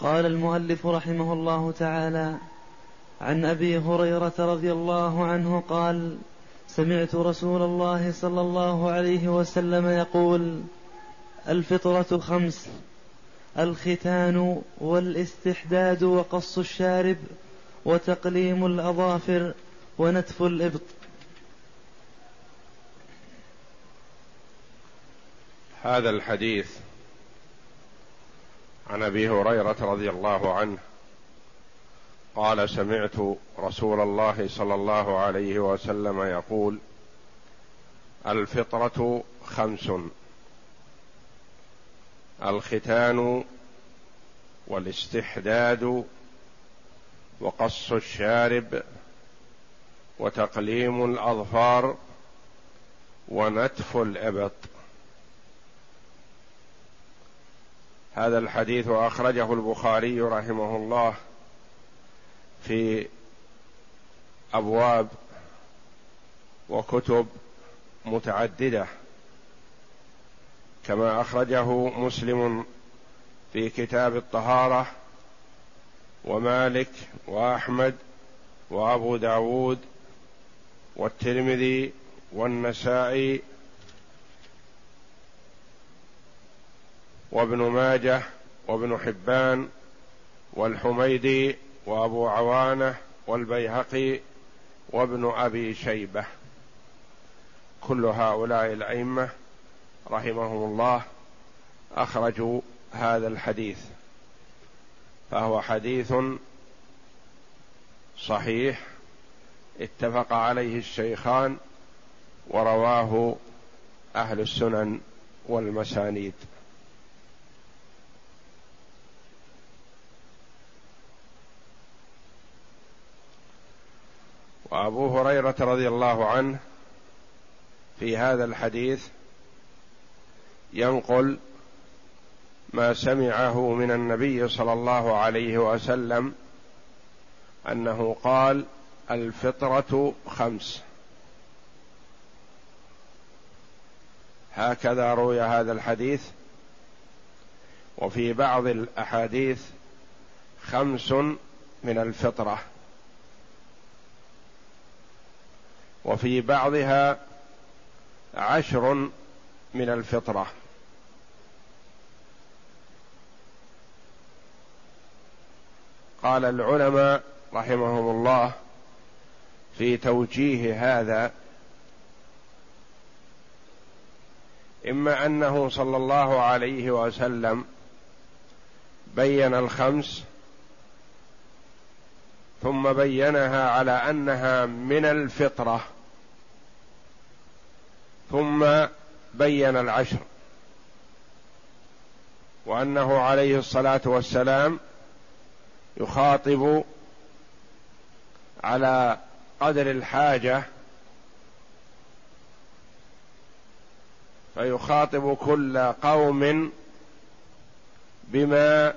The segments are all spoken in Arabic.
قال المؤلف رحمه الله تعالى عن أبي هريرة رضي الله عنه قال سمعت رسول الله صلى الله عليه وسلم يقول الفطرة خمس الختان والاستحداد وقص الشارب وتقليم الأظافر ونتف الإبط. هذا الحديث عن أبي هريرة رضي الله عنه قال سمعت رسول الله صلى الله عليه وسلم يقول الفطرة خمس الختان والاستحداد وقص الشارب وتقليم الأظفار ونتف الإبط. هذا الحديث أخرجه البخاري رحمه الله في أبواب وكتب متعددة كما أخرجه مسلم في كتاب الطهارة ومالك وأحمد وأبو داود والترمذي والنسائي وابن ماجه وابن حبان والحميدي وابو عوانه والبيهقي وابن ابي شيبه. كل هؤلاء الأئمة رحمهم الله أخرجوا هذا الحديث فهو حديث صحيح اتفق عليه الشيخان ورواه أهل السنن والمسانيد. وابو هريره رضي الله عنه في هذا الحديث ينقل ما سمعه من النبي صلى الله عليه وسلم انه قال الفطرة خمس. هكذا روي هذا الحديث وفي بعض الأحاديث خمس من الفطرة. وفي بعضها عشر من الفطرة. قال العلماء رحمهم الله في توجيه هذا إما أنه صلى الله عليه وسلم بين الخمس ثم بينها على أنها من الفطرة. ثم بين العشر. وأنه عليه الصلاة والسلام يخاطب على قدر الحاجة فيخاطب كل قوم بما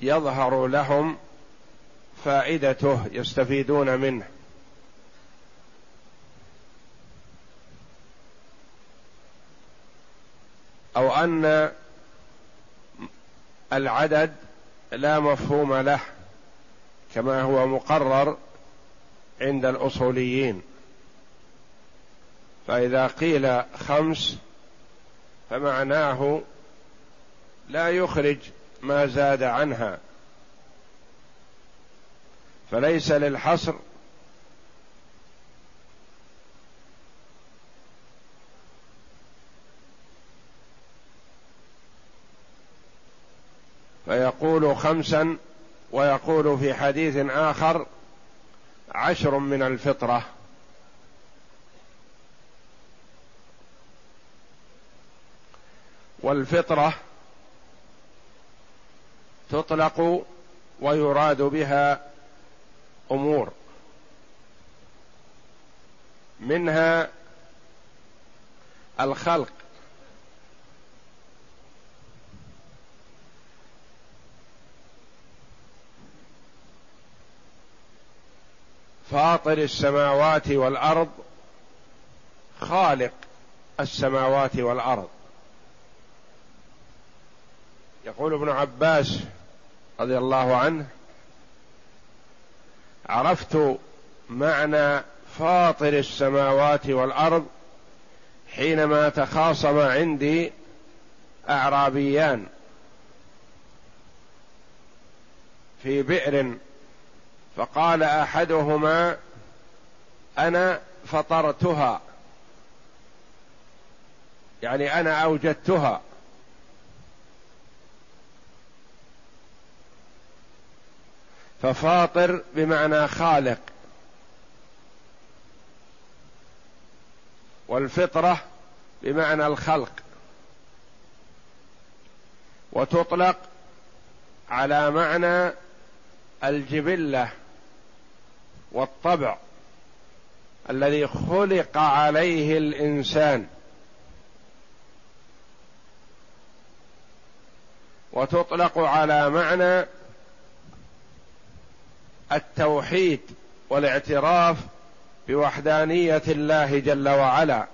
يظهر لهم فائدته يستفيدون منه. أو أن العدد لا مفهوم له كما هو مقرر عند الأصوليين. فإذا قيل خمس فمعناه لا يخرج ما زاد عنها. فليس للحصر فيقول خمسا ويقول في حديث آخر عشر من الفطرة. والفطرة تطلق ويراد بها أمور منها الخلق. فاطر السماوات والأرض خالق السماوات والأرض. يقول ابن عباس رضي الله عنه عرفت معنى فاطر السماوات والأرض حينما تخاصم عندي أعرابيان في بئر فقال أحدهما أنا فطرتها. يعني أنا أوجدتها. ففاطر بمعنى خالق. والفطرة بمعنى الخلق. وتطلق على معنى الجبلة. والطبع الذي خلق عليه الإنسان. وتطلق على معنى التوحيد والاعتراف بوحدانية الله جل وعلا.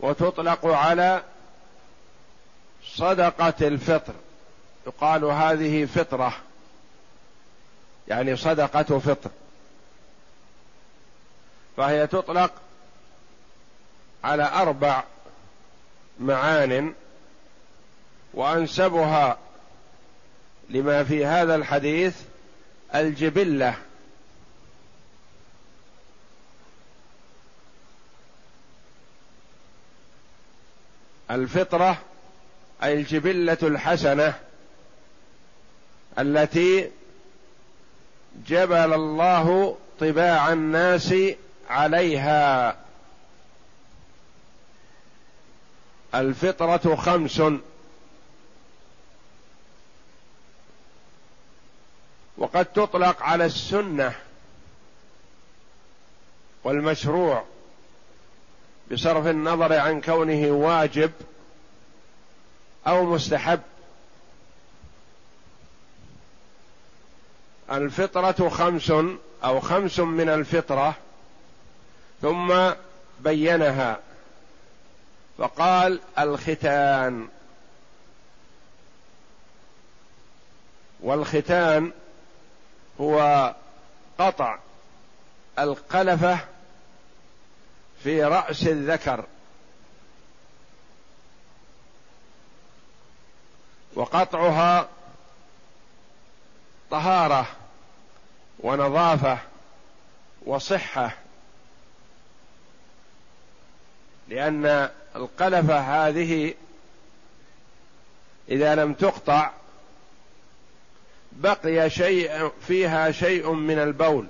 وتطلق على صدقة الفطر. يقال هذه فطرة. يعني صدقة فطر. فهي تطلق على أربع معان وأنسبها لما في هذا الحديث الجبلة. الفطرة أي الجبلة الحسنة التي جبل الله طباع الناس عليها. الفطرة خمس. وقد تطلق على السنة والمشروع بصرف النظر عن كونه واجب أو مستحب. الفطرة خمس أو خمس من الفطرة ثم بينها فقال الختان. والختان هو قطع القلفة في رأس الذكر. وقطعها طهارة ونظافة وصحة لأن القلفه هذه إذا لم تقطع بقي شيء فيها شيء من البول.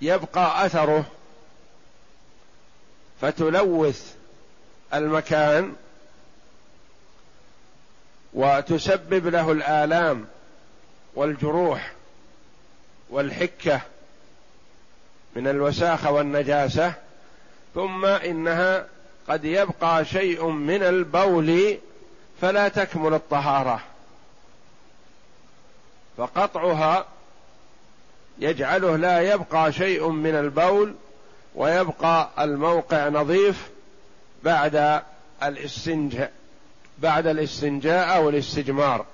فيبقى أثره فتلوث المكان وتسبب له الآلام والجروح والحكة من الوساخة والنجاسة ثم إنها قد يبقى شيء من البول فلا تكمل الطهارة. فقطعها يجعله لا يبقى شيء من البول ويبقى الموقع نظيف بعد الاستنجاء بعد الاستنجاء أو الاستجمار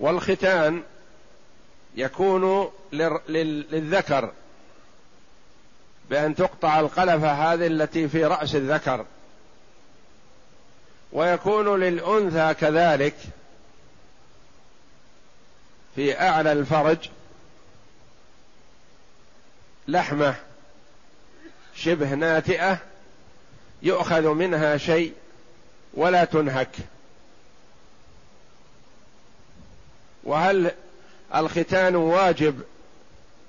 والختان يكون للذكر بأن تقطع القلفة هذه التي في رأس الذكر. ويكون للأنثى كذلك في أعلى الفرج لحمة شبه ناتئة يؤخذ منها شيء ولا تنهك. وهل الختان واجب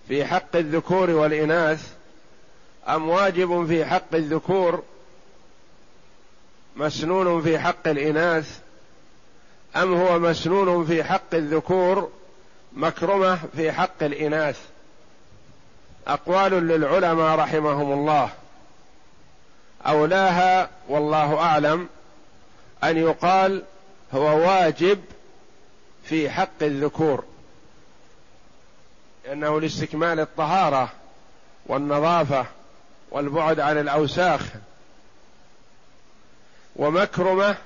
في حق الذكور والإناث أم واجب في حق الذكور مسنون في حق الإناث أم هو مسنون في حق الذكور مكرمة في حق الإناث؟ أقوال للعلماء رحمهم الله. أولاها والله أعلم أن يقال هو واجب في حق الذكور. لأنه لاستكمال الطهارة والنظافة والبعد عن الأوساخ ومكرمة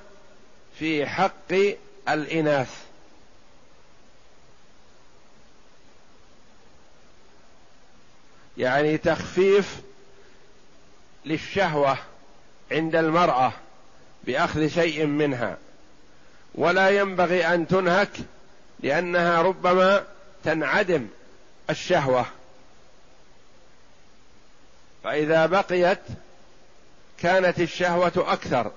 في حق الإناث. يعني تخفيف للشهوة عند المرأة بأخذ شيء منها. ولا ينبغي أن تنهك لأنها ربما تنعدم الشهوة. فإذا بقيت كانت الشهوة أكثر.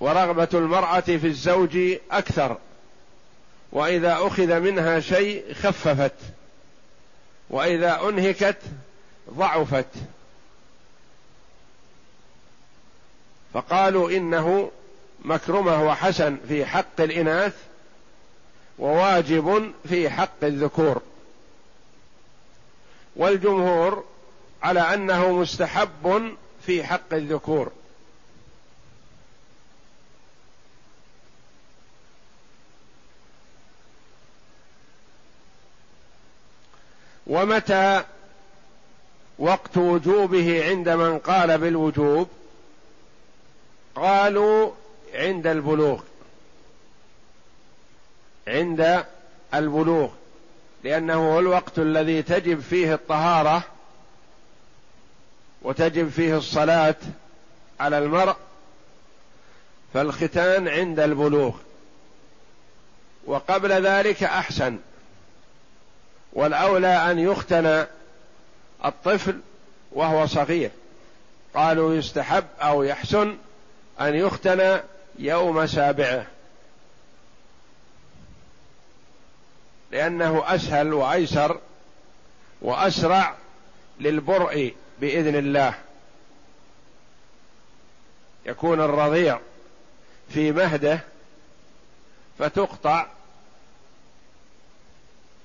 ورغبة المرأة في الزوج أكثر. وإذا أخذ منها شيء خففت وإذا أنهكت ضعفت. فقالوا إنه مكرمة وحسن في حق الإناث وواجب في حق الذكور. والجمهور على أنه مستحب في حق الذكور. ومتى وقت وجوبه عند من قال بالوجوب؟ قالوا عند البلوغ. عند البلوغ. لأنه هو الوقت الذي تجب فيه الطهارة وتجب فيه الصلاة على المرء فالختان عند البلوغ. وقبل ذلك أحسن. والأولى أن يختن الطفل وهو صغير. قالوا يستحب أو يحسن أن يختن يوم سابعه. لأنه أسهل وأيسر وأسرع للبرء بإذن الله. يكون الرضيع في مهده فتقطع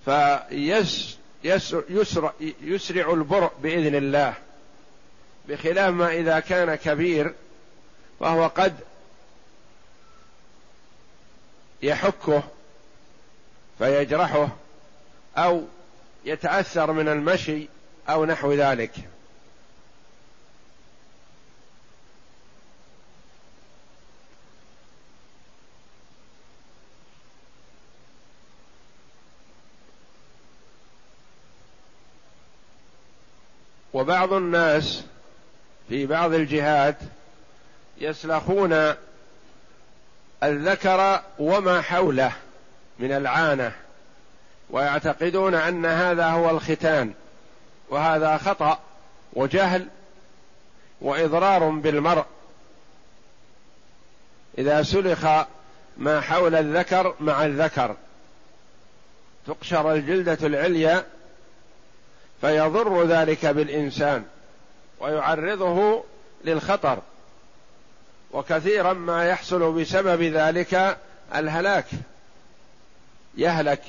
فيس يسرع, البرء بإذن الله بخلاف ما إذا كان كبير فهو قد يحكه فيجرحه أو يتأثر من المشي أو نحو ذلك. وبعض الناس في بعض الجهات يسلخون الذكر وما حوله من العانة ويعتقدون أن هذا هو الختان وهذا خطأ وجهل وإضرار بالمرء. إذا سلخ ما حول الذكر مع الذكر تقشر الجلدة العليا فيضر ذلك بالإنسان ويعرضه للخطر وكثيرا ما يحصل بسبب ذلك الهلاك. يهلك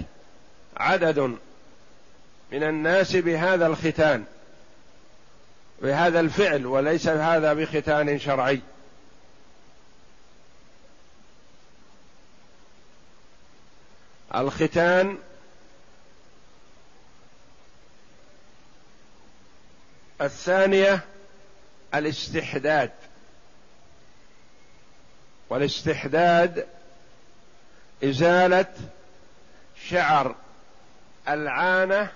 عدد من الناس بهذا الختان بهذا الفعل وليس هذا بختان شرعي. الختان الثانية الاستحداد. والاستحداد إزالة شعر العانة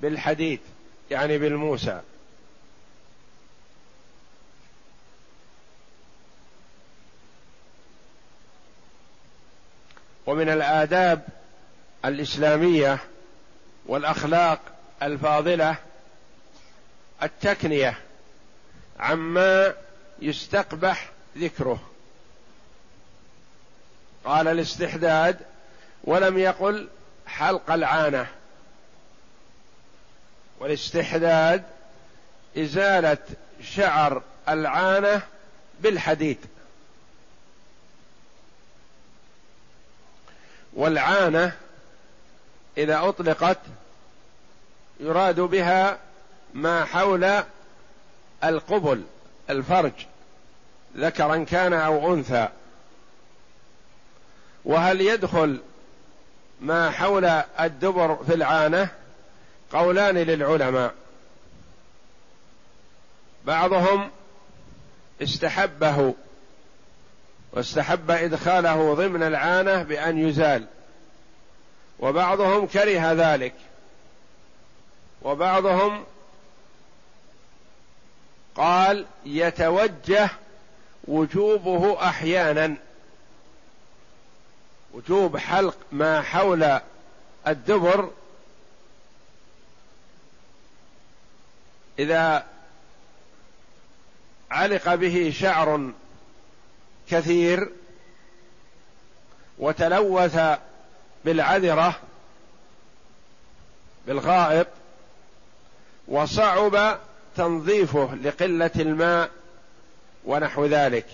بالحديد يعني بالموسى. ومن الآداب الإسلامية والأخلاق الفاضلة التكنية عما يستقبح ذكره. قال الاستحداد ولم يقل حلق العانة. والاستحداد إزالة شعر العانة بالحديد. والعانة إذا أطلقت يراد بها ما حول القبل الفرج ذكرا كان أو أنثى. وهل يدخل ما حول الدبر في العانة؟ قولان للعلماء. بعضهم استحبه واستحب إدخاله ضمن العانة بأن يزال. وبعضهم كره ذلك. وبعضهم قال يتوجه وجوبه أحيانا. وجوب حلق ما حول الدبر. إذا علق به شعر كثير وتلوث بالعذرة بالغائط وصعب تنظيفه لقلة الماء ونحو ذلك.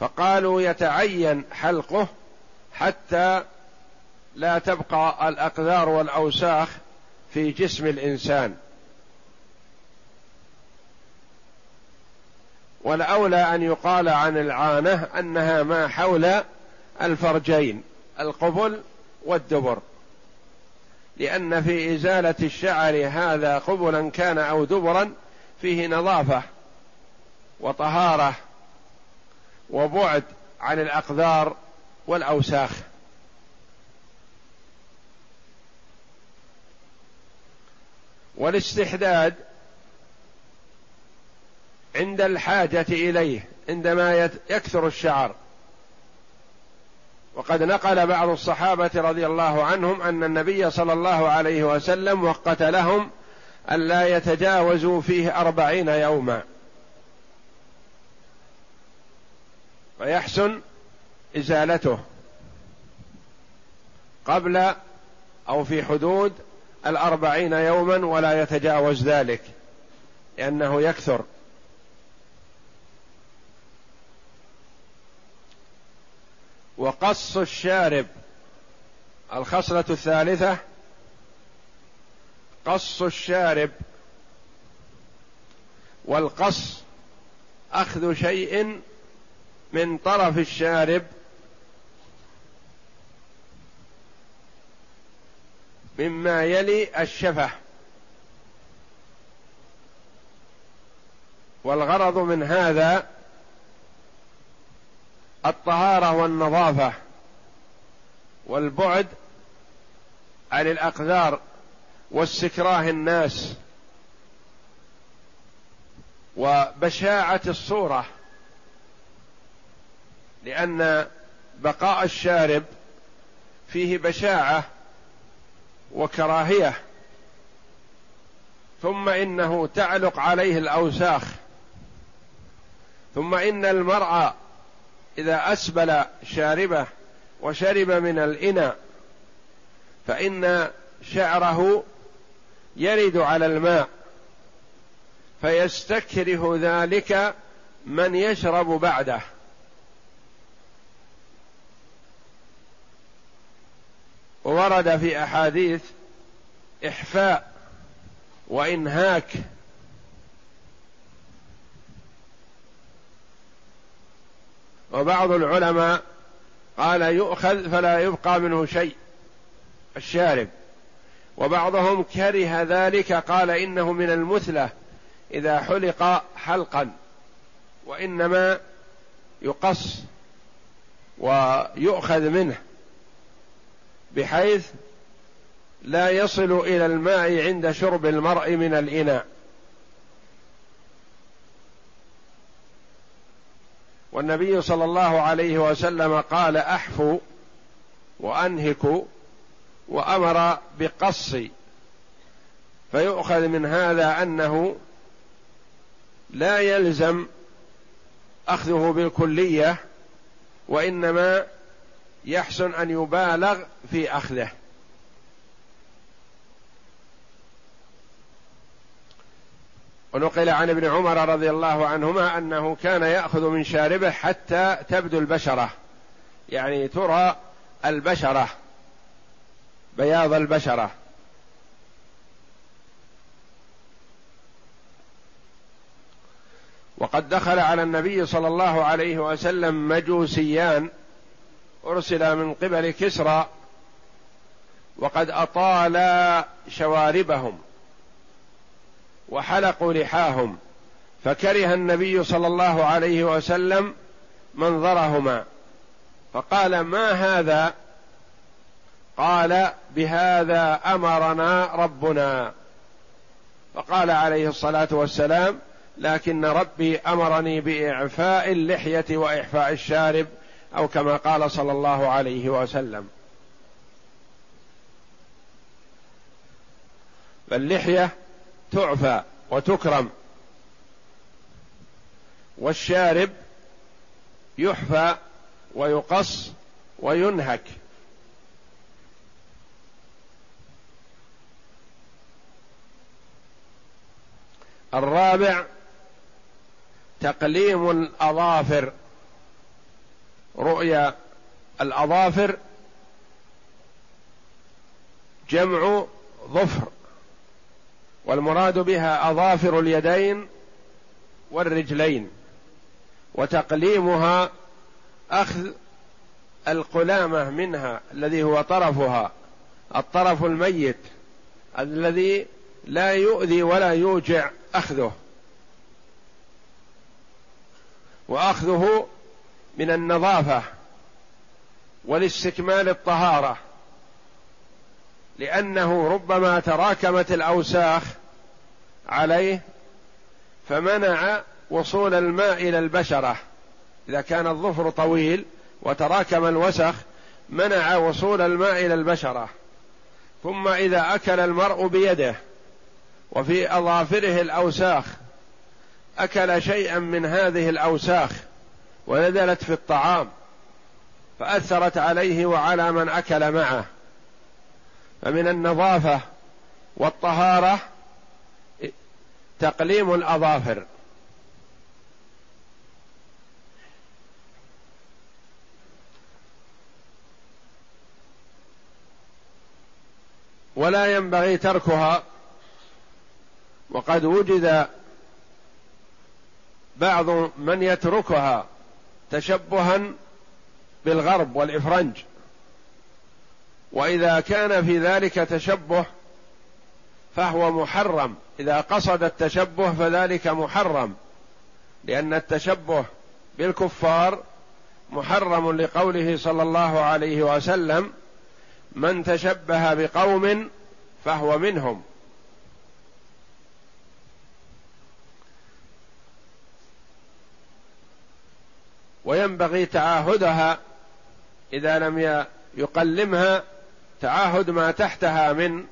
فقالوا يتعين حلقه حتى لا تبقى الأقذار والأوساخ في جسم الإنسان. والأولى أن يقال عن العانة أنها ما حول الفرجين القبل والدبر. لأن في إزالة الشعر هذا قبلا كان أو دبرا فيه نظافة وطهارة وبعد عن الاقذار والأوساخ. والاستحداد عند الحاجة إليه عندما يكثر الشعر. وقد نقل بعض الصحابة رضي الله عنهم أن النبي صلى الله عليه وسلم وقت لهم ألا يتجاوزوا فيه أربعين يوما. فيحسن إزالته قبل أو في حدود الأربعين يوما ولا يتجاوز ذلك لأنه يكثر. وقص الشارب. الخصلة الثالثة. قص الشارب. والقص أخذ شيء من طرف الشارب. مما يلي الشفة. والغرض من هذا الطهارة والنظافة والبعد عن الاقدار واستكراه الناس وبشاعة الصورة لأن بقاء الشارب فيه بشاعة وكراهية ثم إنه تعلق عليه الأوساخ ثم إن المرأة إذا أسبل شاربه وشرب من الإناء فإن شعره يرد على الماء فيستكره ذلك من يشرب بعده. ورد في أحاديث إحفاء وإنهاك وبعض العلماء قال يؤخذ فلا يبقى منه شيء الشارب. وبعضهم كره ذلك قال إنه من المثلة إذا حلق حلقا وإنما يقص ويؤخذ منه بحيث لا يصل إلى الماء عند شرب المرء من الإناء. والنبي صلى الله عليه وسلم قال احفوا وانهكوا وأمر بقص. فيؤخذ من هذا أنه لا يلزم أخذه بالكلية وإنما يحسن أن يبالغ في أخذه. ونقل عن ابن عمر رضي الله عنهما أنه كان يأخذ من شاربه حتى تبدو البشرة. يعني ترى البشرة بياض البشرة. وقد دخل على النبي صلى الله عليه وسلم مجوسيان ارسل من قبل كسرى وقد أطالا شواربهم. وحلقوا لحاهم فكره النبي صلى الله عليه وسلم منظرهما فقال ما هذا؟ قال بهذا أمرنا ربنا. فقال عليه الصلاة والسلام لكن ربي أمرني بإعفاء اللحية واحفاء الشارب أو كما قال صلى الله عليه وسلم. فاللحية تعفى وتكرم. والشارب يحفى ويقص وينهك. الرابع تقليم الأظافر. رؤيا الأظافر جمع ظفر. والمراد بها أظافر اليدين والرجلين وتقليمها أخذ القلامة منها الذي هو طرفها الطرف الميت الذي لا يؤذي ولا يوجع أخذه. وأخذه من النظافة ولاستكمال الطهارة لأنه ربما تراكمت الأوساخ عليه فمنع وصول الماء إلى البشرة. إذا كان الظفر طويل وتراكم الوسخ منع وصول الماء إلى البشرة. ثم إذا أكل المرء بيده وفي أظافره الأوساخ أكل شيئا من هذه الأوساخ ونزلت في الطعام فأثرت عليه وعلى من أكل معه. فمن النظافة والطهارة تقليم الأظافر. ولا ينبغي تركها. وقد وجد بعض من يتركها تشبها بالغرب والإفرنج. وإذا كان في ذلك تشبه فهو محرم. إذا قصد التشبه فذلك محرم لأن التشبه بالكفار محرم لقوله صلى الله عليه وسلم من تشبه بقوم فهو منهم. وينبغي تعاهدها إذا لم يقلمها تعاهد ما تحتها من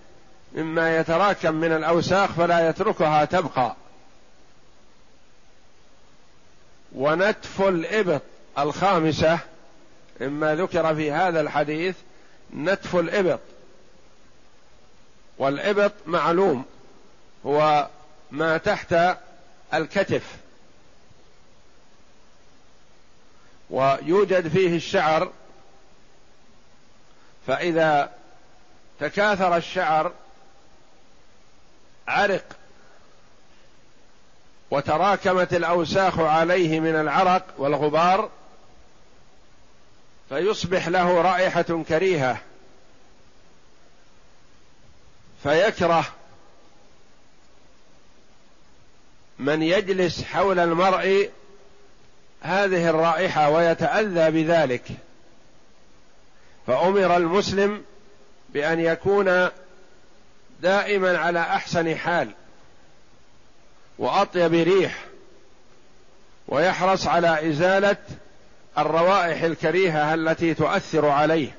مما يتراكم من الأوساخ فلا يتركها تبقى. ونتف الإبط الخامسة مما ذكر في هذا الحديث نتف الإبط. والإبط معلوم هو ما تحت الكتف. ويوجد فيه الشعر فإذا تكاثر الشعر عرق وتراكمت الأوساخ عليه من العرق والغبار فيصبح له رائحة كريهة فيكره من يجلس حول المرء هذه الرائحة ويتأذى بذلك. فأمر المسلم بأن يكون دائما على أحسن حال وأطيب ريح ويحرص على إزالة الروائح الكريهة التي تؤثر عليه.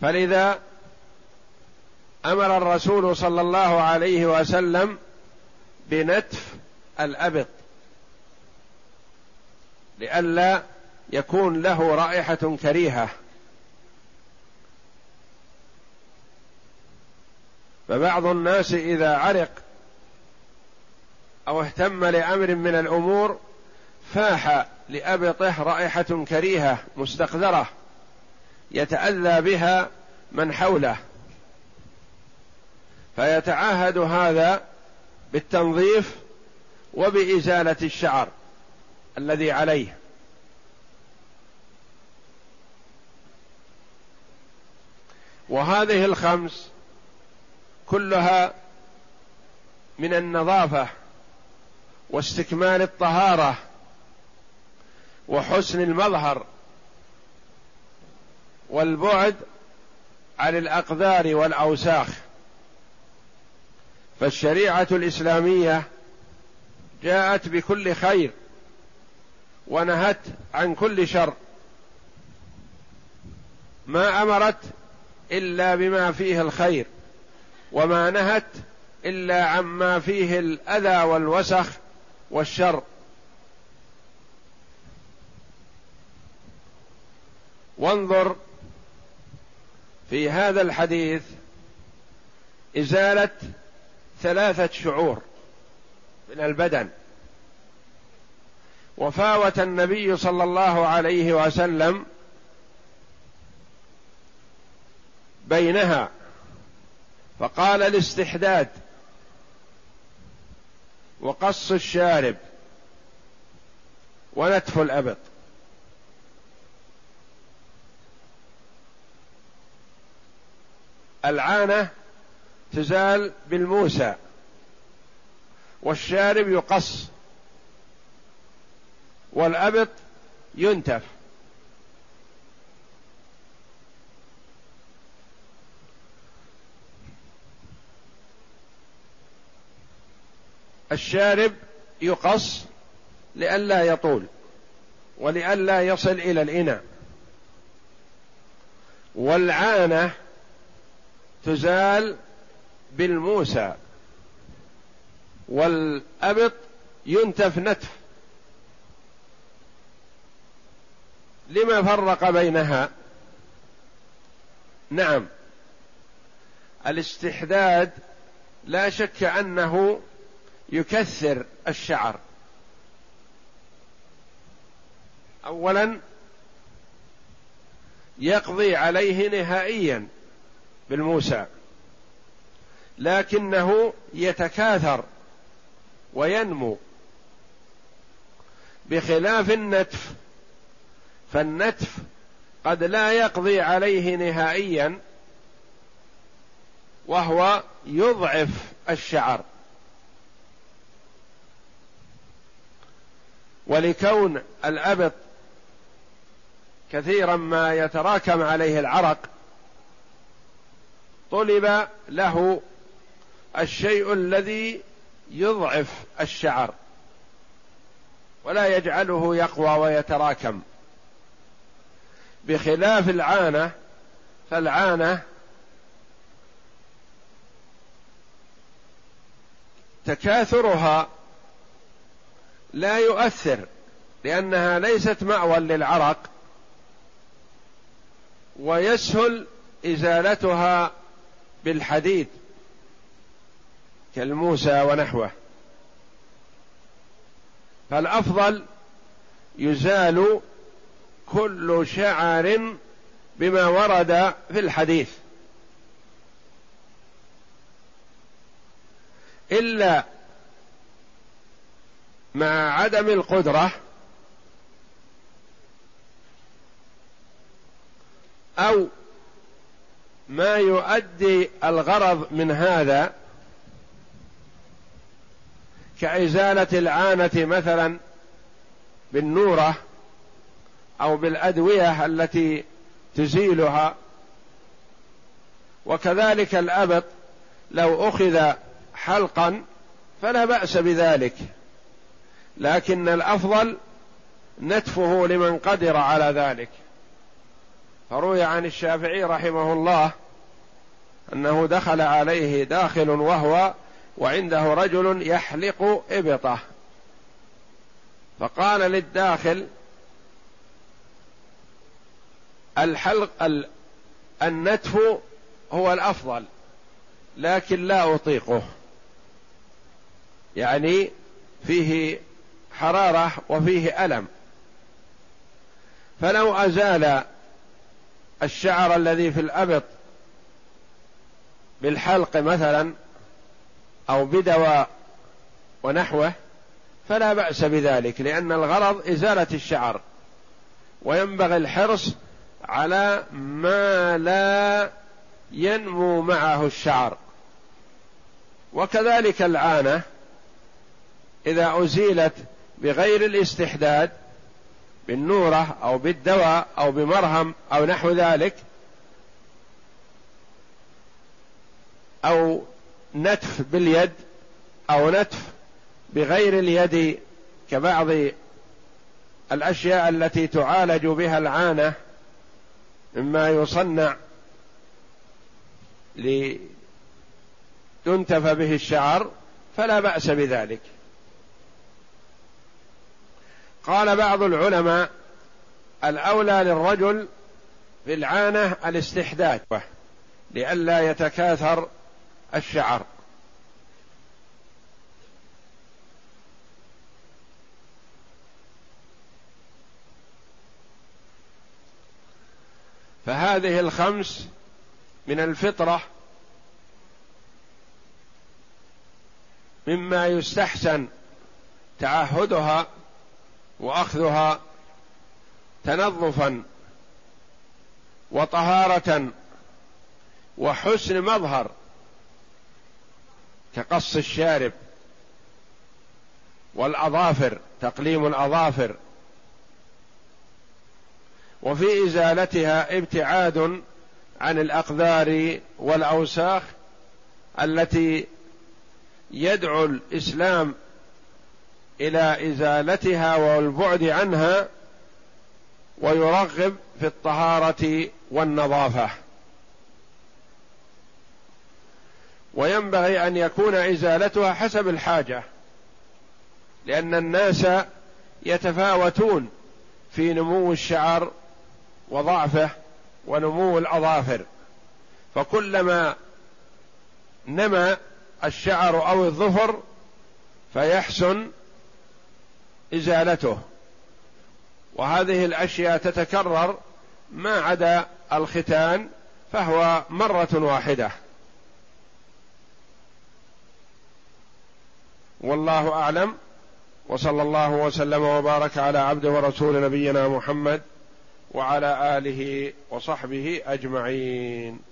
فلذا أمر الرسول صلى الله عليه وسلم بنتف الأبط لئلا يكون له رائحة كريهة. فبعض الناس إذا عرق أو اهتم لأمر من الأمور فاح لابطه رائحة كريهة مستقذرة يتأذى بها من حوله. فيتعاهد هذا بالتنظيف وبإزالة الشعر الذي عليه. وهذه الخمس كلها من النظافة واستكمال الطهارة وحسن المظهر والبعد عن الأقدار والأوساخ. فالشريعة الإسلامية جاءت بكل خير ونهت عن كل شر. ما أمرت إلا بما فيه الخير. وما نهت إلا عما فيه الأذى والوسخ والشر. وانظر في هذا الحديث إزالة ثلاثة شعور من البدن. وفاوت النبي صلى الله عليه وسلم بينها فقال الاستحداد وقص الشارب ونتف الأبط. العانة تزال بالموسى والشارب يقص والأبط ينتف. الشارب يقص لئلا يطول ولئلا يصل إلى الإناء. والعانة تزال بالموسى. والأبط ينتف نتف. لما فرق بينها؟ نعم. الاستحداد لا شك أنه يكثر الشعر. اولا يقضي عليه نهائيا بالموسى لكنه يتكاثر وينمو. بخلاف النتف فالنتف قد لا يقضي عليه نهائيا وهو يضعف الشعر. ولكون الأبط كثيرا ما يتراكم عليه العرق طلب له الشيء الذي يضعف الشعر ولا يجعله يقوى ويتراكم. بخلاف العانة فالعانة تكاثرها لا يؤثر لأنها ليست مأوى للعرق ويسهل إزالتها بالحديد كالموسى ونحوه. فالأفضل يزال كل شعر بما ورد في الحديث. إلا مع عدم القدرة أو ما يؤدي الغرض من هذا كإزالة العانة مثلا بالنورة أو بالأدوية التي تزيلها. وكذلك الأبط لو أخذ حلقا فلا بأس بذلك. لكن الأفضل نتفه لمن قدر على ذلك. فروي عن الشافعي رحمه الله أنه دخل عليه داخل وهو وعنده رجل يحلق إبطه. فقال للداخل الحلق النتف هو الأفضل لكن لا أطيقه. يعني فيه حرارة وفيه ألم. فلو أزال الشعر الذي في الأبط بالحلق مثلا أو بدواء ونحوه فلا بأس بذلك لأن الغرض إزالة الشعر وينبغي الحرص على ما لا ينمو معه الشعر. وكذلك العانة إذا أزيلت بغير الاستحداد بالنورة أو بالدواء أو بمرهم أو نحو ذلك أو نتف باليد أو نتف بغير اليد كبعض الأشياء التي تعالج بها العانة مما يصنع لتنتف به الشعر فلا بأس بذلك. قال بعض العلماء الأولى للرجل في العانة الاستحداث لئلا يتكاثر الشعر. فهذه الخمس من الفطرة مما يستحسن تعهدها وأخذها تنظفا وطهاره وحسن مظهر كقص الشارب والأظافر تقليم الأظافر. وفي إزالتها ابتعاد عن الأقذار والأوساخ التي يدعو الإسلام إلى إزالتها والبعد عنها ويرغب في الطهارة والنظافة. وينبغي أن يكون إزالتها حسب الحاجة لأن الناس يتفاوتون في نمو الشعر وضعفه ونمو الأظافر. فكلما نما الشعر أو الظفر فيحسن إزالته. وهذه الأشياء تتكرر ما عدا الختان فهو مرة واحدة. والله أعلم وصلى الله وسلم وبارك على عبده ورسول نبينا محمد وعلى آله وصحبه أجمعين.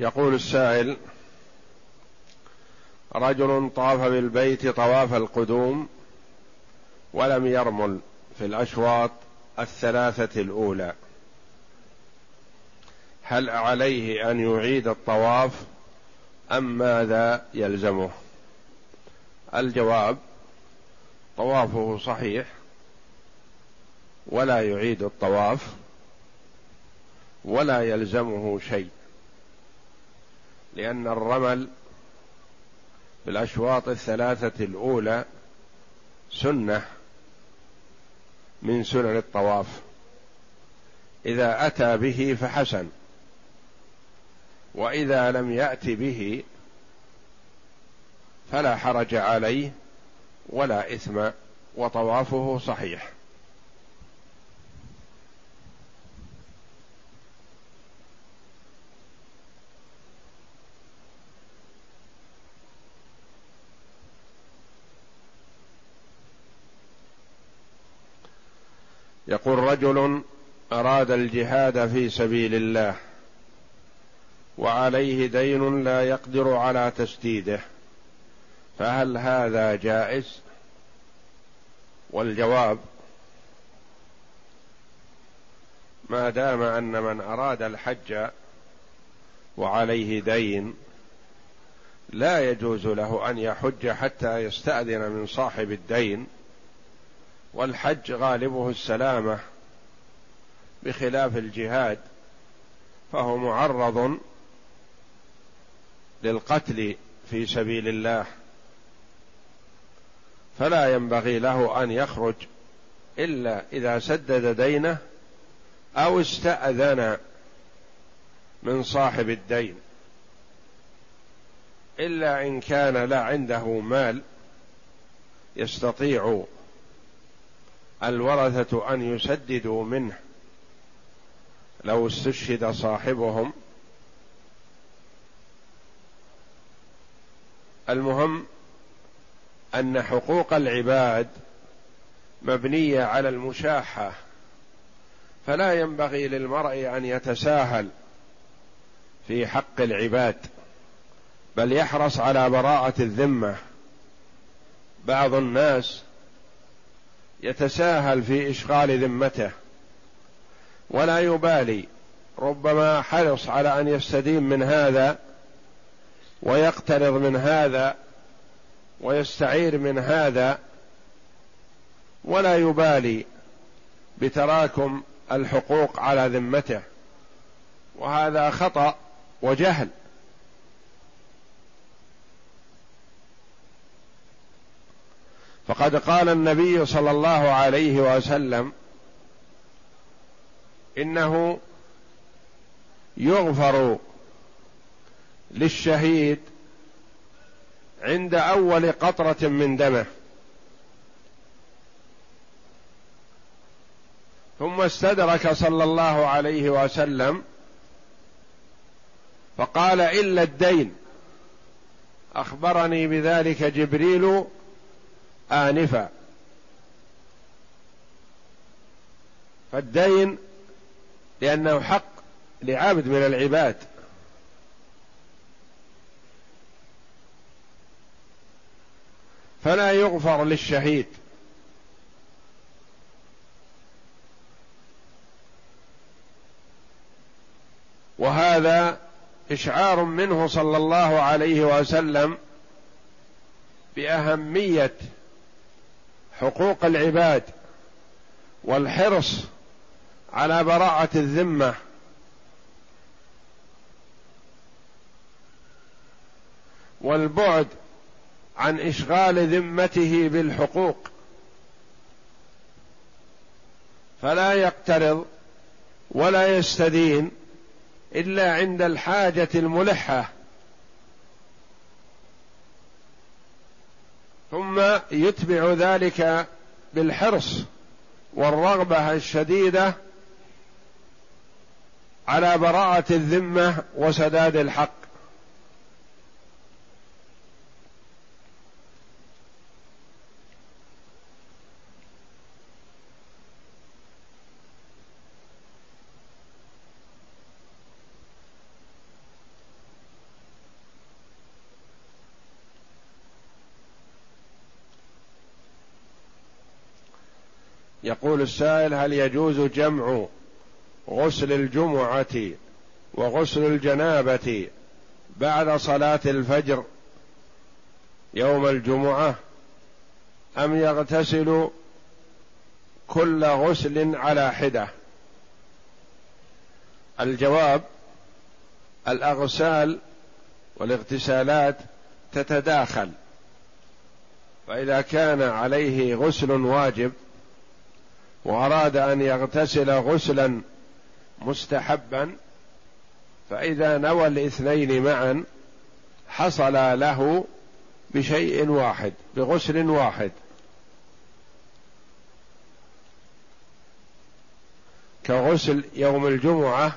يقول السائل رجل طاف بالبيت طواف القدوم ولم يرمل في الأشواط الثلاثة الأولى. هل عليه أن يعيد الطواف أم ماذا يلزمه؟ الجواب طوافه صحيح ولا يعيد الطواف ولا يلزمه شيء. لأن الرمل في الاشواط الثلاثة الأولى سنة من سنن الطواف. إذا أتى به فحسن وإذا لم يأت به فلا حرج عليه ولا إثم وطوافه صحيح. يقول رجل أراد الجهاد في سبيل الله وعليه دين لا يقدر على تسديده فهل هذا جائز؟ والجواب ما دام أن من أراد الحج وعليه دين لا يجوز له أن يحج حتى يستأذن من صاحب الدين والحج غالبه السلامة بخلاف الجهاد فهو معرض للقتل في سبيل الله. فلا ينبغي له أن يخرج إلا إذا سدد دينه أو استأذن من صاحب الدين. إلا إن كان لا عنده مال يستطيع الورثة أن يسددوا منه. لو استشهد صاحبهم. المهم أن حقوق العباد مبنية على المشاحة. فلا ينبغي للمرء أن يتساهل في حق العباد بل يحرص على براءة الذمة. بعض الناس يتساهل في إشغال ذمته ولا يبالي ربما حرص على أن يستدين من هذا ويقترض من هذا ويستعير من هذا ولا يبالي بتراكم الحقوق على ذمته. وهذا خطأ وجهل. فقد قال النبي صلى الله عليه وسلم إنه يغفر للشهيد عند أول قطرة من دمه. ثم استدرك صلى الله عليه وسلم فقال إلا الدين. أخبرني بذلك جبريل آنفا. فالدين لأنه حق لعبد من العباد. فلا يغفر للشهيد. وهذا إشعار منه صلى الله عليه وسلم بأهمية حقوق العباد والحرص على براءة الذمة. والبعد عن إشغال ذمته بالحقوق. فلا يقترض ولا يستدين إلا عند الحاجة الملحة. ثم يتبع ذلك بالحرص والرغبة الشديدة على براءة الذمة وسداد الحق. يقول السائل هل يجوز جمع غسل الجمعة وغسل الجنابة بعد صلاة الفجر يوم الجمعة أم يغتسل كل غسل على حدة؟ الجواب الأغسال والاغتسالات تتداخل فإذا كان عليه غسل واجب وأراد أن يغتسل غسلا مستحبا فإذا نوى الاثنين معا حصل له بشيء واحد بغسل واحد. كغسل يوم الجمعة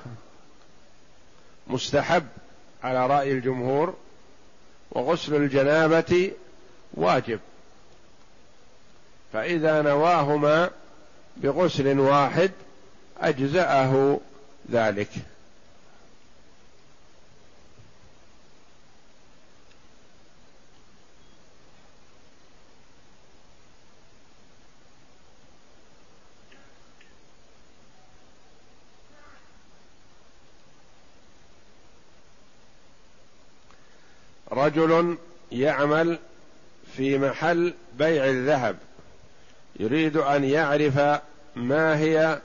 مستحب على رأي الجمهور وغسل الجنابة واجب. فإذا نواهما بغسل واحد أجزأه ذلك. رجل يعمل في محل بيع الذهب يريد أن يعرف ما هي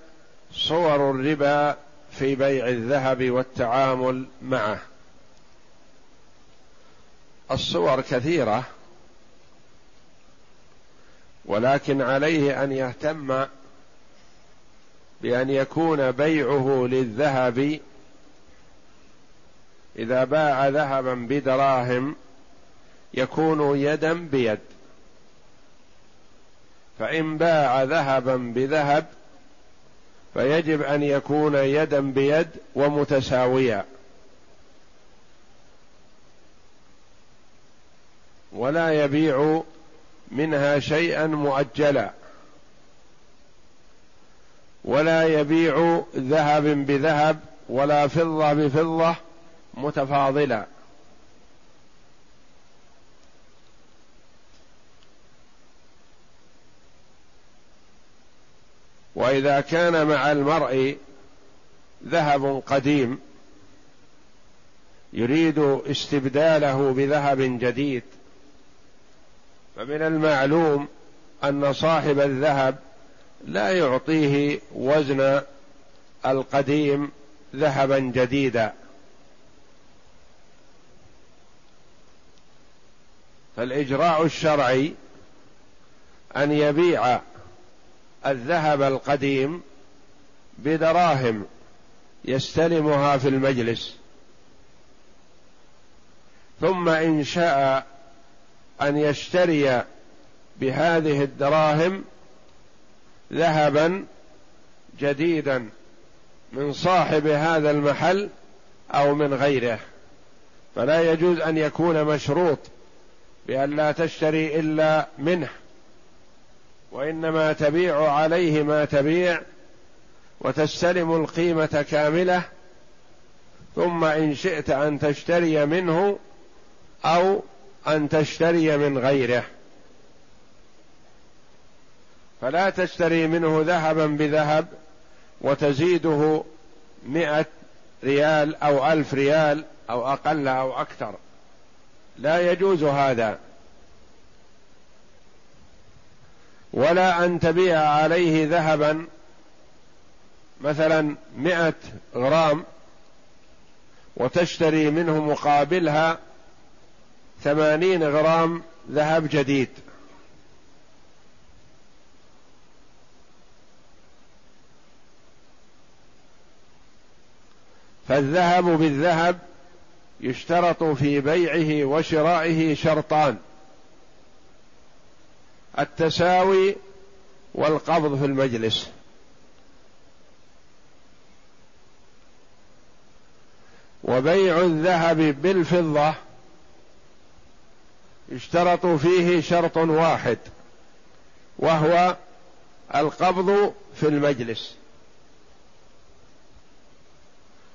صور الربا في بيع الذهب والتعامل معه؟ الصور كثيرة ولكن عليه أن يهتم بأن يكون بيعه للذهب إذا باع ذهبا بدراهم يكون يدا بيد. فإن باع ذهبا بذهب فيجب أن يكون يدا بيد ومتساويا. ولا يبيع منها شيئا مؤجلا. ولا يبيع ذهب بذهب ولا فضة بفضة متفاضلا. وإذا كان مع المرء ذهب قديم يريد استبداله بذهب جديد فمن المعلوم أن صاحب الذهب لا يعطيه وزن القديم ذهبا جديدا. فالإجراء الشرعي أن يبيع الذهب القديم بدراهم يستلمها في المجلس. ثم إن شاء أن يشتري بهذه الدراهم ذهبا جديدا من صاحب هذا المحل أو من غيره. فلا يجوز أن يكون مشروط بأن لا تشتري إلا منه. وإنما تبيع عليه ما تبيع وتستلم القيمة كاملة ثم إن شئت أن تشتري منه أو أن تشتري من غيره. فلا تشتري منه ذهبا بذهب وتزيده مئة ريال أو ألف ريال أو أقل أو أكثر. لا يجوز هذا. ولا أن تبيع عليه ذهبا مثلا مئة غرام وتشتري منه مقابلها ثمانين غرام ذهب جديد. فالذهب بالذهب يشترط في بيعه وشرائه شرطان. التساوي والقبض في المجلس. وبيع الذهب بالفضة يشترط فيه شرط واحد وهو القبض في المجلس.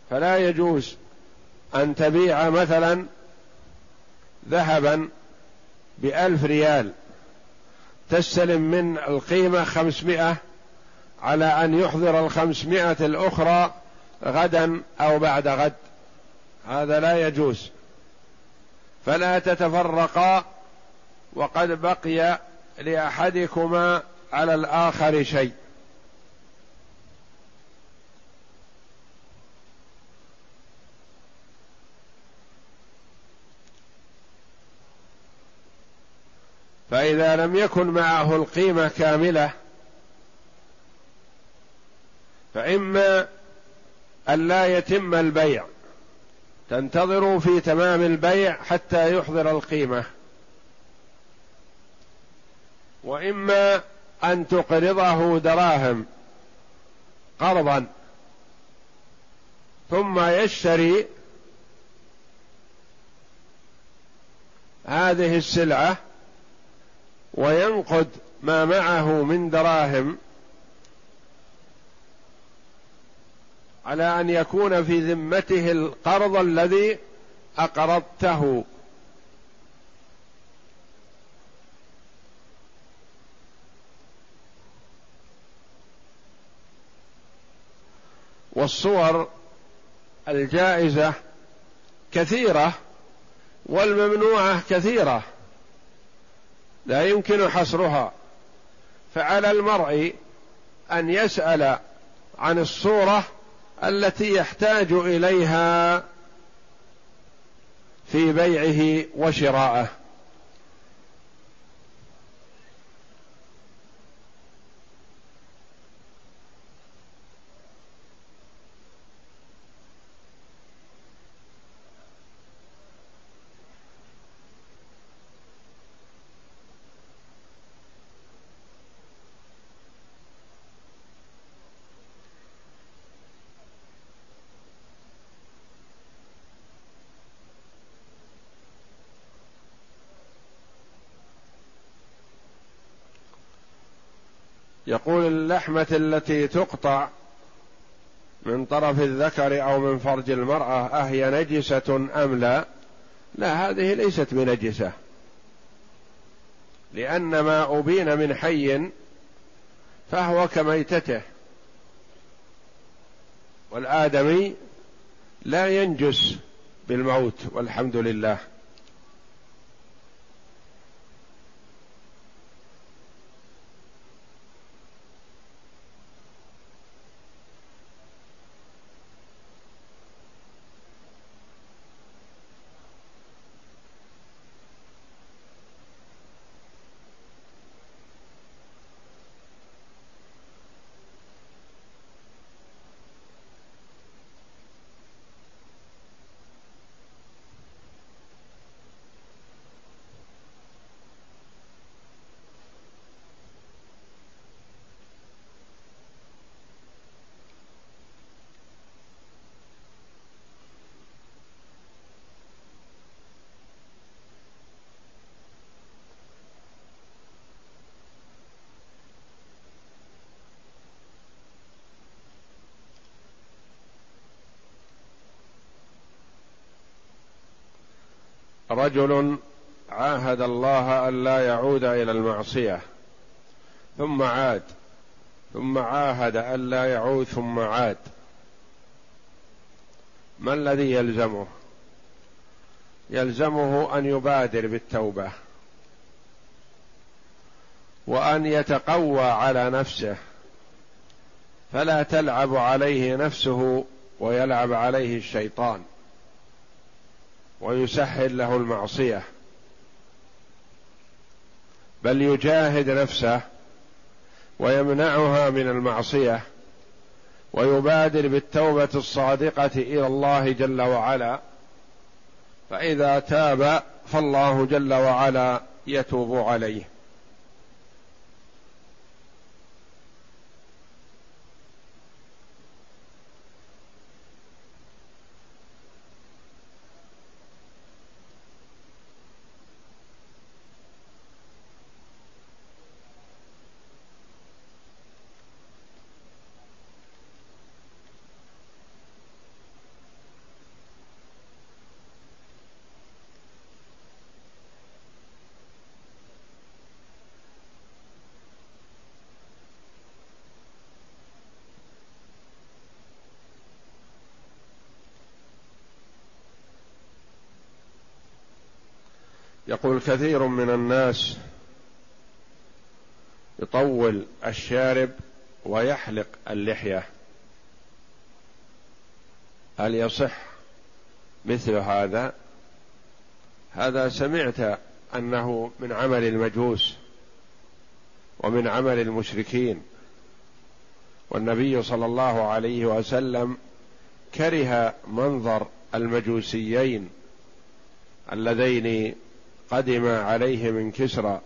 فلا يجوز أن تبيع مثلا ذهبا بألف ريال تستلم من القيمة خمسمائة على أن يحضر الخمسمائة الأخرى غدا أو بعد غد. هذا لا يجوز. فلا تتفرقا وقد بقي لأحدكما على الآخر شيء. فإذا لم يكن معه القيمة كاملة فإما أن لا يتم البيع تنتظر في تمام البيع حتى يحضر القيمة. وإما أن تقرضه دراهم قرضا ثم يشتري هذه السلعة وينقد ما معه من دراهم على أن يكون في ذمته القرض الذي أقرضته. والصور الجائزة كثيرة والممنوعة كثيرة. لا يمكن حصرها. فعلى المرء أن يسأل عن الصورة التي يحتاج إليها في بيعه وشراءه. يقول اللحمة التي تقطع من طرف الذكر أو من فرج المرأة أهي نجسة أم لا؟ لا هذه ليست بنجسة. لأن ما أبين من حي فهو كميتته. والآدمي لا ينجس بالموت والحمد لله. رجل عاهد الله الا يعود إلى المعصية ثم عاد ثم عاهد الا يعود ثم عاد. ما الذي يلزمه؟ يلزمه أن يبادر بالتوبة وأن يتقوى على نفسه فلا تلعب عليه نفسه ويلعب عليه الشيطان. ويسهل له المعصية. بل يجاهد نفسه ويمنعها من المعصية ويبادر بالتوبة الصادقة إلى الله جل وعلا. فإذا تاب فالله جل وعلا يتوب عليه. يقول كثير من الناس يطول الشارب ويحلق اللحية. هل يصح مثل هذا؟ هذا سمعت أنه من عمل المجوس ومن عمل المشركين. والنبي صلى الله عليه وسلم كره منظر المجوسيين اللذين قدم عليه من كسرى.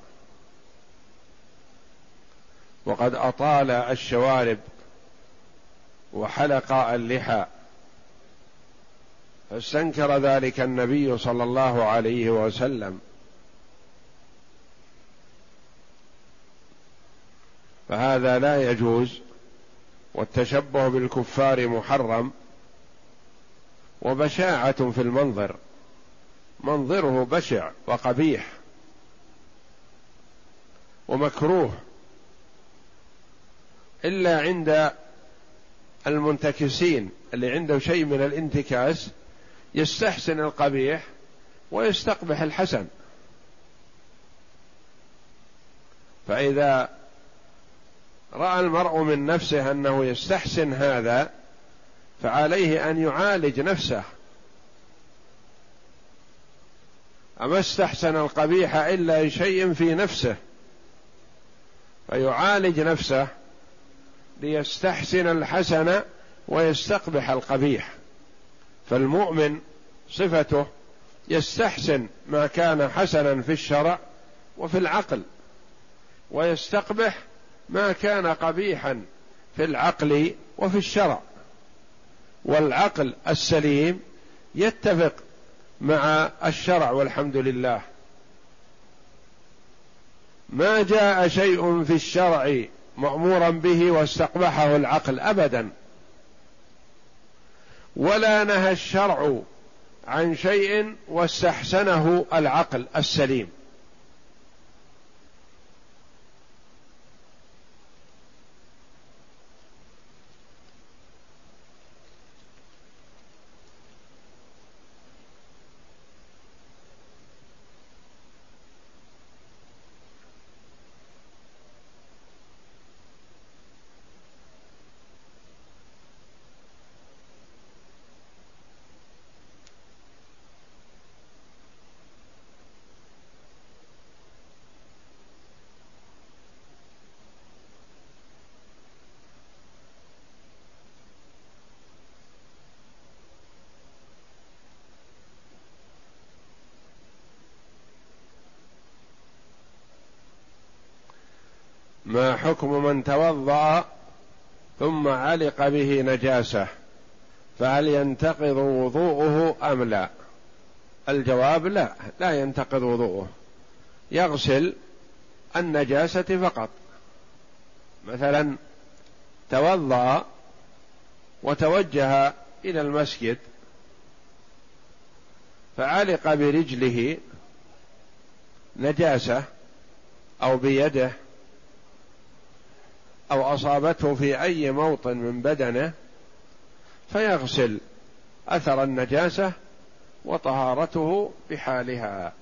وقد أطال الشوارب وحلق اللحى. فاستنكر ذلك النبي صلى الله عليه وسلم. فهذا لا يجوز والتشبه بالكفار محرم وبشاعة في المنظر. منظره بشع وقبيح ومكروه إلا عند المنتكسين اللي عنده شيء من الانتكاس يستحسن القبيح ويستقبح الحسن. فإذا رأى المرء من نفسه أنه يستحسن هذا فعليه أن يعالج نفسه. أما استحسن القبيح إلا شيء في نفسه فيعالج نفسه ليستحسن الحسن ويستقبح القبيح. فالمؤمن صفته يستحسن ما كان حسنا في الشرع وفي العقل ويستقبح ما كان قبيحا في العقل وفي الشرع. والعقل السليم يتفق مع الشرع والحمد لله. ما جاء شيء في الشرع مأمورا به واستقبحه العقل أبدا. ولا نهى الشرع عن شيء واستحسنه العقل السليم. ما حكم من توضأ ثم علق به نجاسة فهل ينتقض وضوءه أم لا؟ الجواب لا لا ينتقض وضوءه. يغسل النجاسة فقط. مثلا توضأ وتوجه إلى المسجد فعلق برجله نجاسة أو بيده أو أصابته في أي موطن من بدنه فيغسل أثر النجاسة وطهارته بحالها.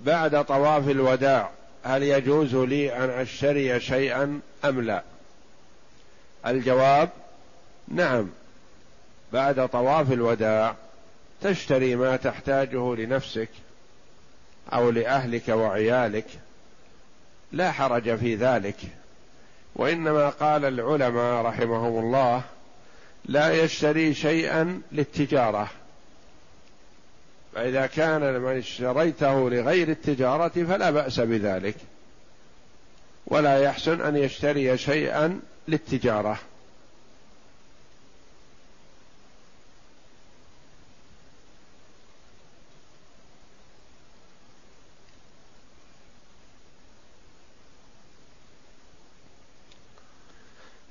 بعد طواف الوداع هل يجوز لي أن أشتري شيئا أم لا؟ الجواب نعم بعد طواف الوداع تشتري ما تحتاجه لنفسك أو لأهلك وعيالك لا حرج في ذلك. وإنما قال العلماء رحمهم الله لا يشتري شيئا للتجارة. فإذا كان من اشتريته لغير التجارة فلا بأس بذلك. ولا يحسن أن يشتري شيئا للتجارة.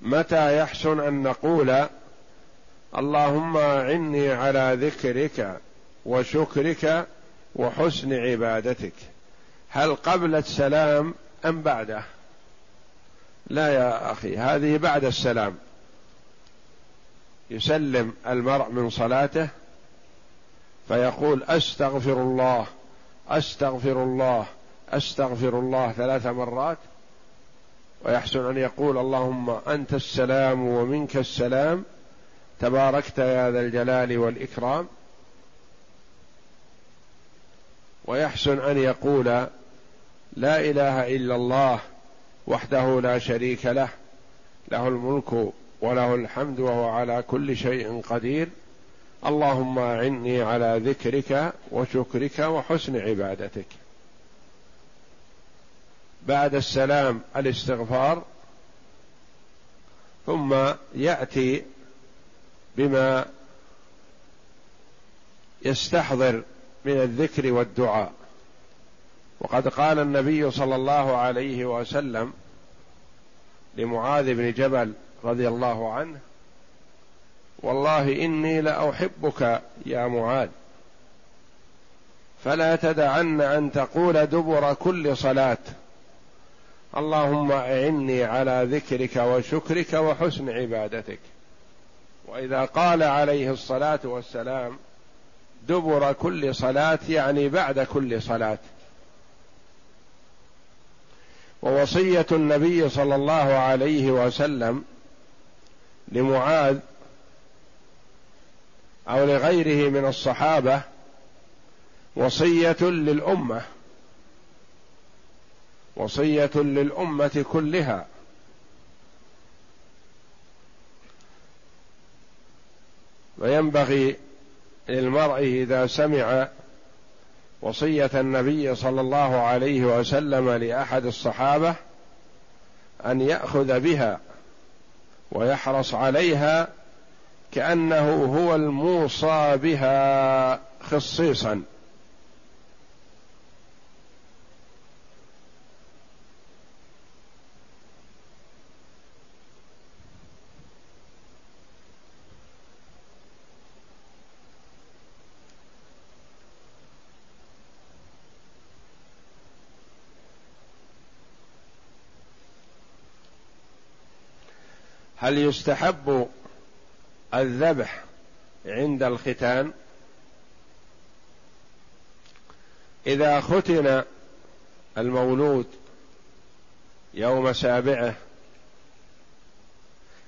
متى يحسن أن نقول اللهم اعني على ذكرك وشكرك وحسن عبادتك؟ هل قبل السلام أم بعده؟ لا يا أخي هذه بعد السلام. يسلم المرء من صلاته فيقول أستغفر الله أستغفر الله أستغفر الله ثلاث مرات. ويحسن أن يقول اللهم أنت السلام ومنك السلام تباركت يا ذا الجلال والإكرام. ويحسن أن يقول لا إله إلا الله وحده لا شريك له له الملك وله الحمد وهو على كل شيء قدير. اللهم أعني على ذكرك وشكرك وحسن عبادتك. بعد السلام الاستغفار ثم يأتي بما يستحضر من الذكر والدعاء. وقد قال النبي صلى الله عليه وسلم لمعاذ بن جبل رضي الله عنه والله إني لأحبك يا معاذ فلا تدعن أن تقول دبر كل صلاة اللهم أعني على ذكرك وشكرك وحسن عبادتك. وإذا قال عليه الصلاة والسلام دبر كل صلاة يعني بعد كل صلاة. ووصية النبي صلى الله عليه وسلم لمعاذ أو لغيره من الصحابة وصية للأمة وصية للأمة كلها. وينبغي للمرء إذا سمع وصية النبي صلى الله عليه وسلم لأحد الصحابة أن يأخذ بها ويحرص عليها كأنه هو الموصى بها خصيصا. هل يستحب الذبح عند الختان؟ إذا ختن المولود يوم سابعه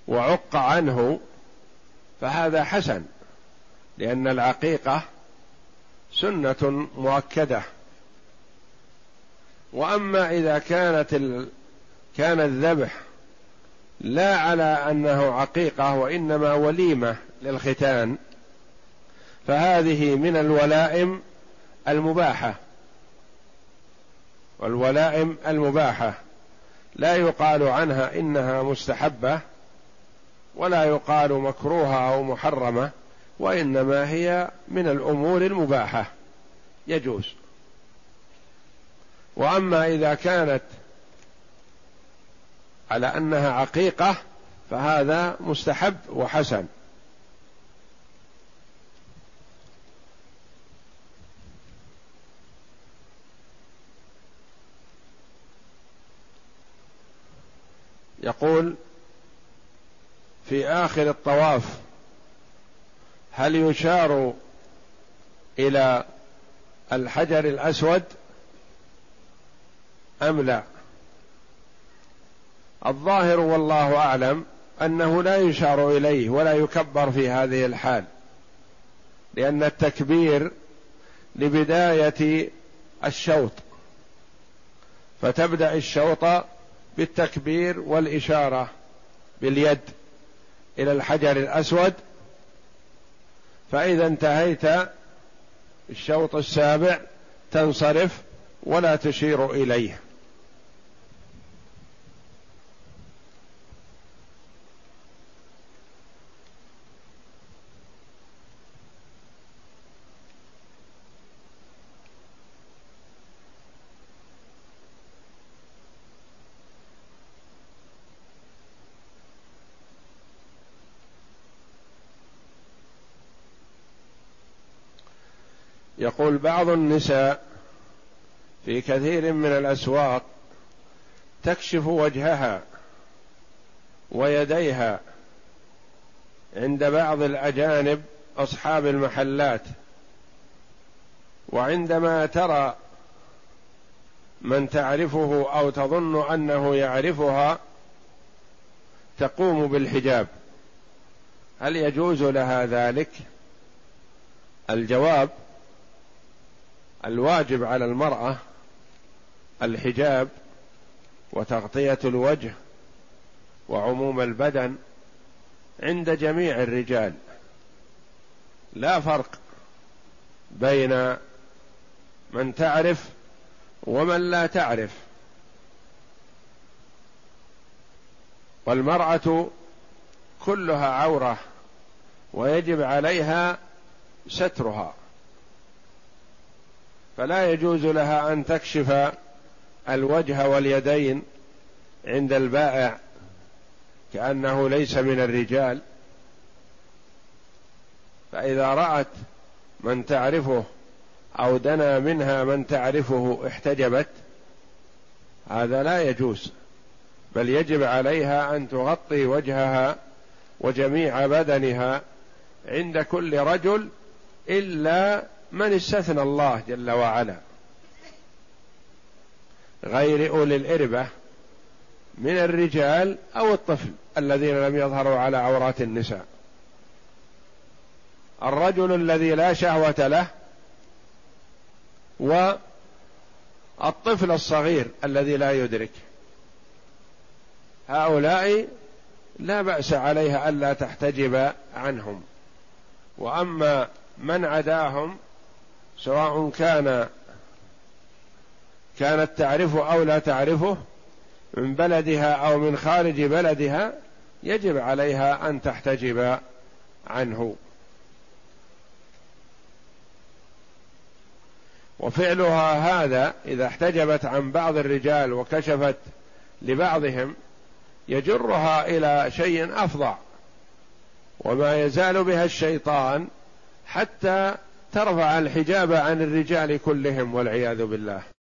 وعق عنه فهذا حسن لأن العقيقة سنة مؤكدة. وأما إذا كانت ال... كان الذبح لا على أنه عقيقة وإنما وليمة للختان فهذه من الولائم المباحة. والولائم المباحة لا يقال عنها إنها مستحبة ولا يقال مكروهة أو محرمة وإنما هي من الأمور المباحة. يجوز. وأما إذا كانت على أنها عقيقة فهذا مستحب وحسن. يقول في آخر الطواف هل يشار إلى الحجر الأسود؟ أم لا؟ الظاهر والله أعلم أنه لا يشار إليه ولا يكبر في هذه الحال لأن التكبير لبداية الشوط فتبدأ الشوط بالتكبير والإشارة باليد إلى الحجر الأسود فإذا انتهيت الشوط السابع تنصرف ولا تشير إليه. يقول بعض النساء في كثير من الأسواق تكشف وجهها ويديها عند بعض الأجانب أصحاب المحلات وعندما ترى من تعرفه أو تظن أنه يعرفها تقوم بالحجاب. هل يجوز لها ذلك؟ الجواب الواجب على المرأة الحجاب وتغطية الوجه وعموم البدن عند جميع الرجال. لا فرق بين من تعرف ومن لا تعرف. والمرأة كلها عورة ويجب عليها سترها. فلا يجوز لها أن تكشف الوجه واليدين عند البائع كأنه ليس من الرجال. فإذا رأت من تعرفه أو دنا منها من تعرفه احتجبت هذا لا يجوز بل يجب عليها أن تغطي وجهها وجميع بدنها عند كل رجل إلا من استثنى الله جل وعلا؟ غير أولي الإربة من الرجال أو الطفل الذين لم يظهروا على عورات النساء. الرجل الذي لا شهوة له والطفل الصغير الذي لا يدرك. هؤلاء لا بأس عليها ألا تحتجب عنهم. وأما من عداهم سواء كان كانت تعرفه أو لا تعرفه من بلدها أو من خارج بلدها يجب عليها أن تحتجب عنه. وفعلها هذا إذا احتجبت عن بعض الرجال وكشفت لبعضهم يجرها إلى شيء أفظع وما يزال بها الشيطان حتى ترفع الحجاب عن الرجال كلهم والعياذ بالله.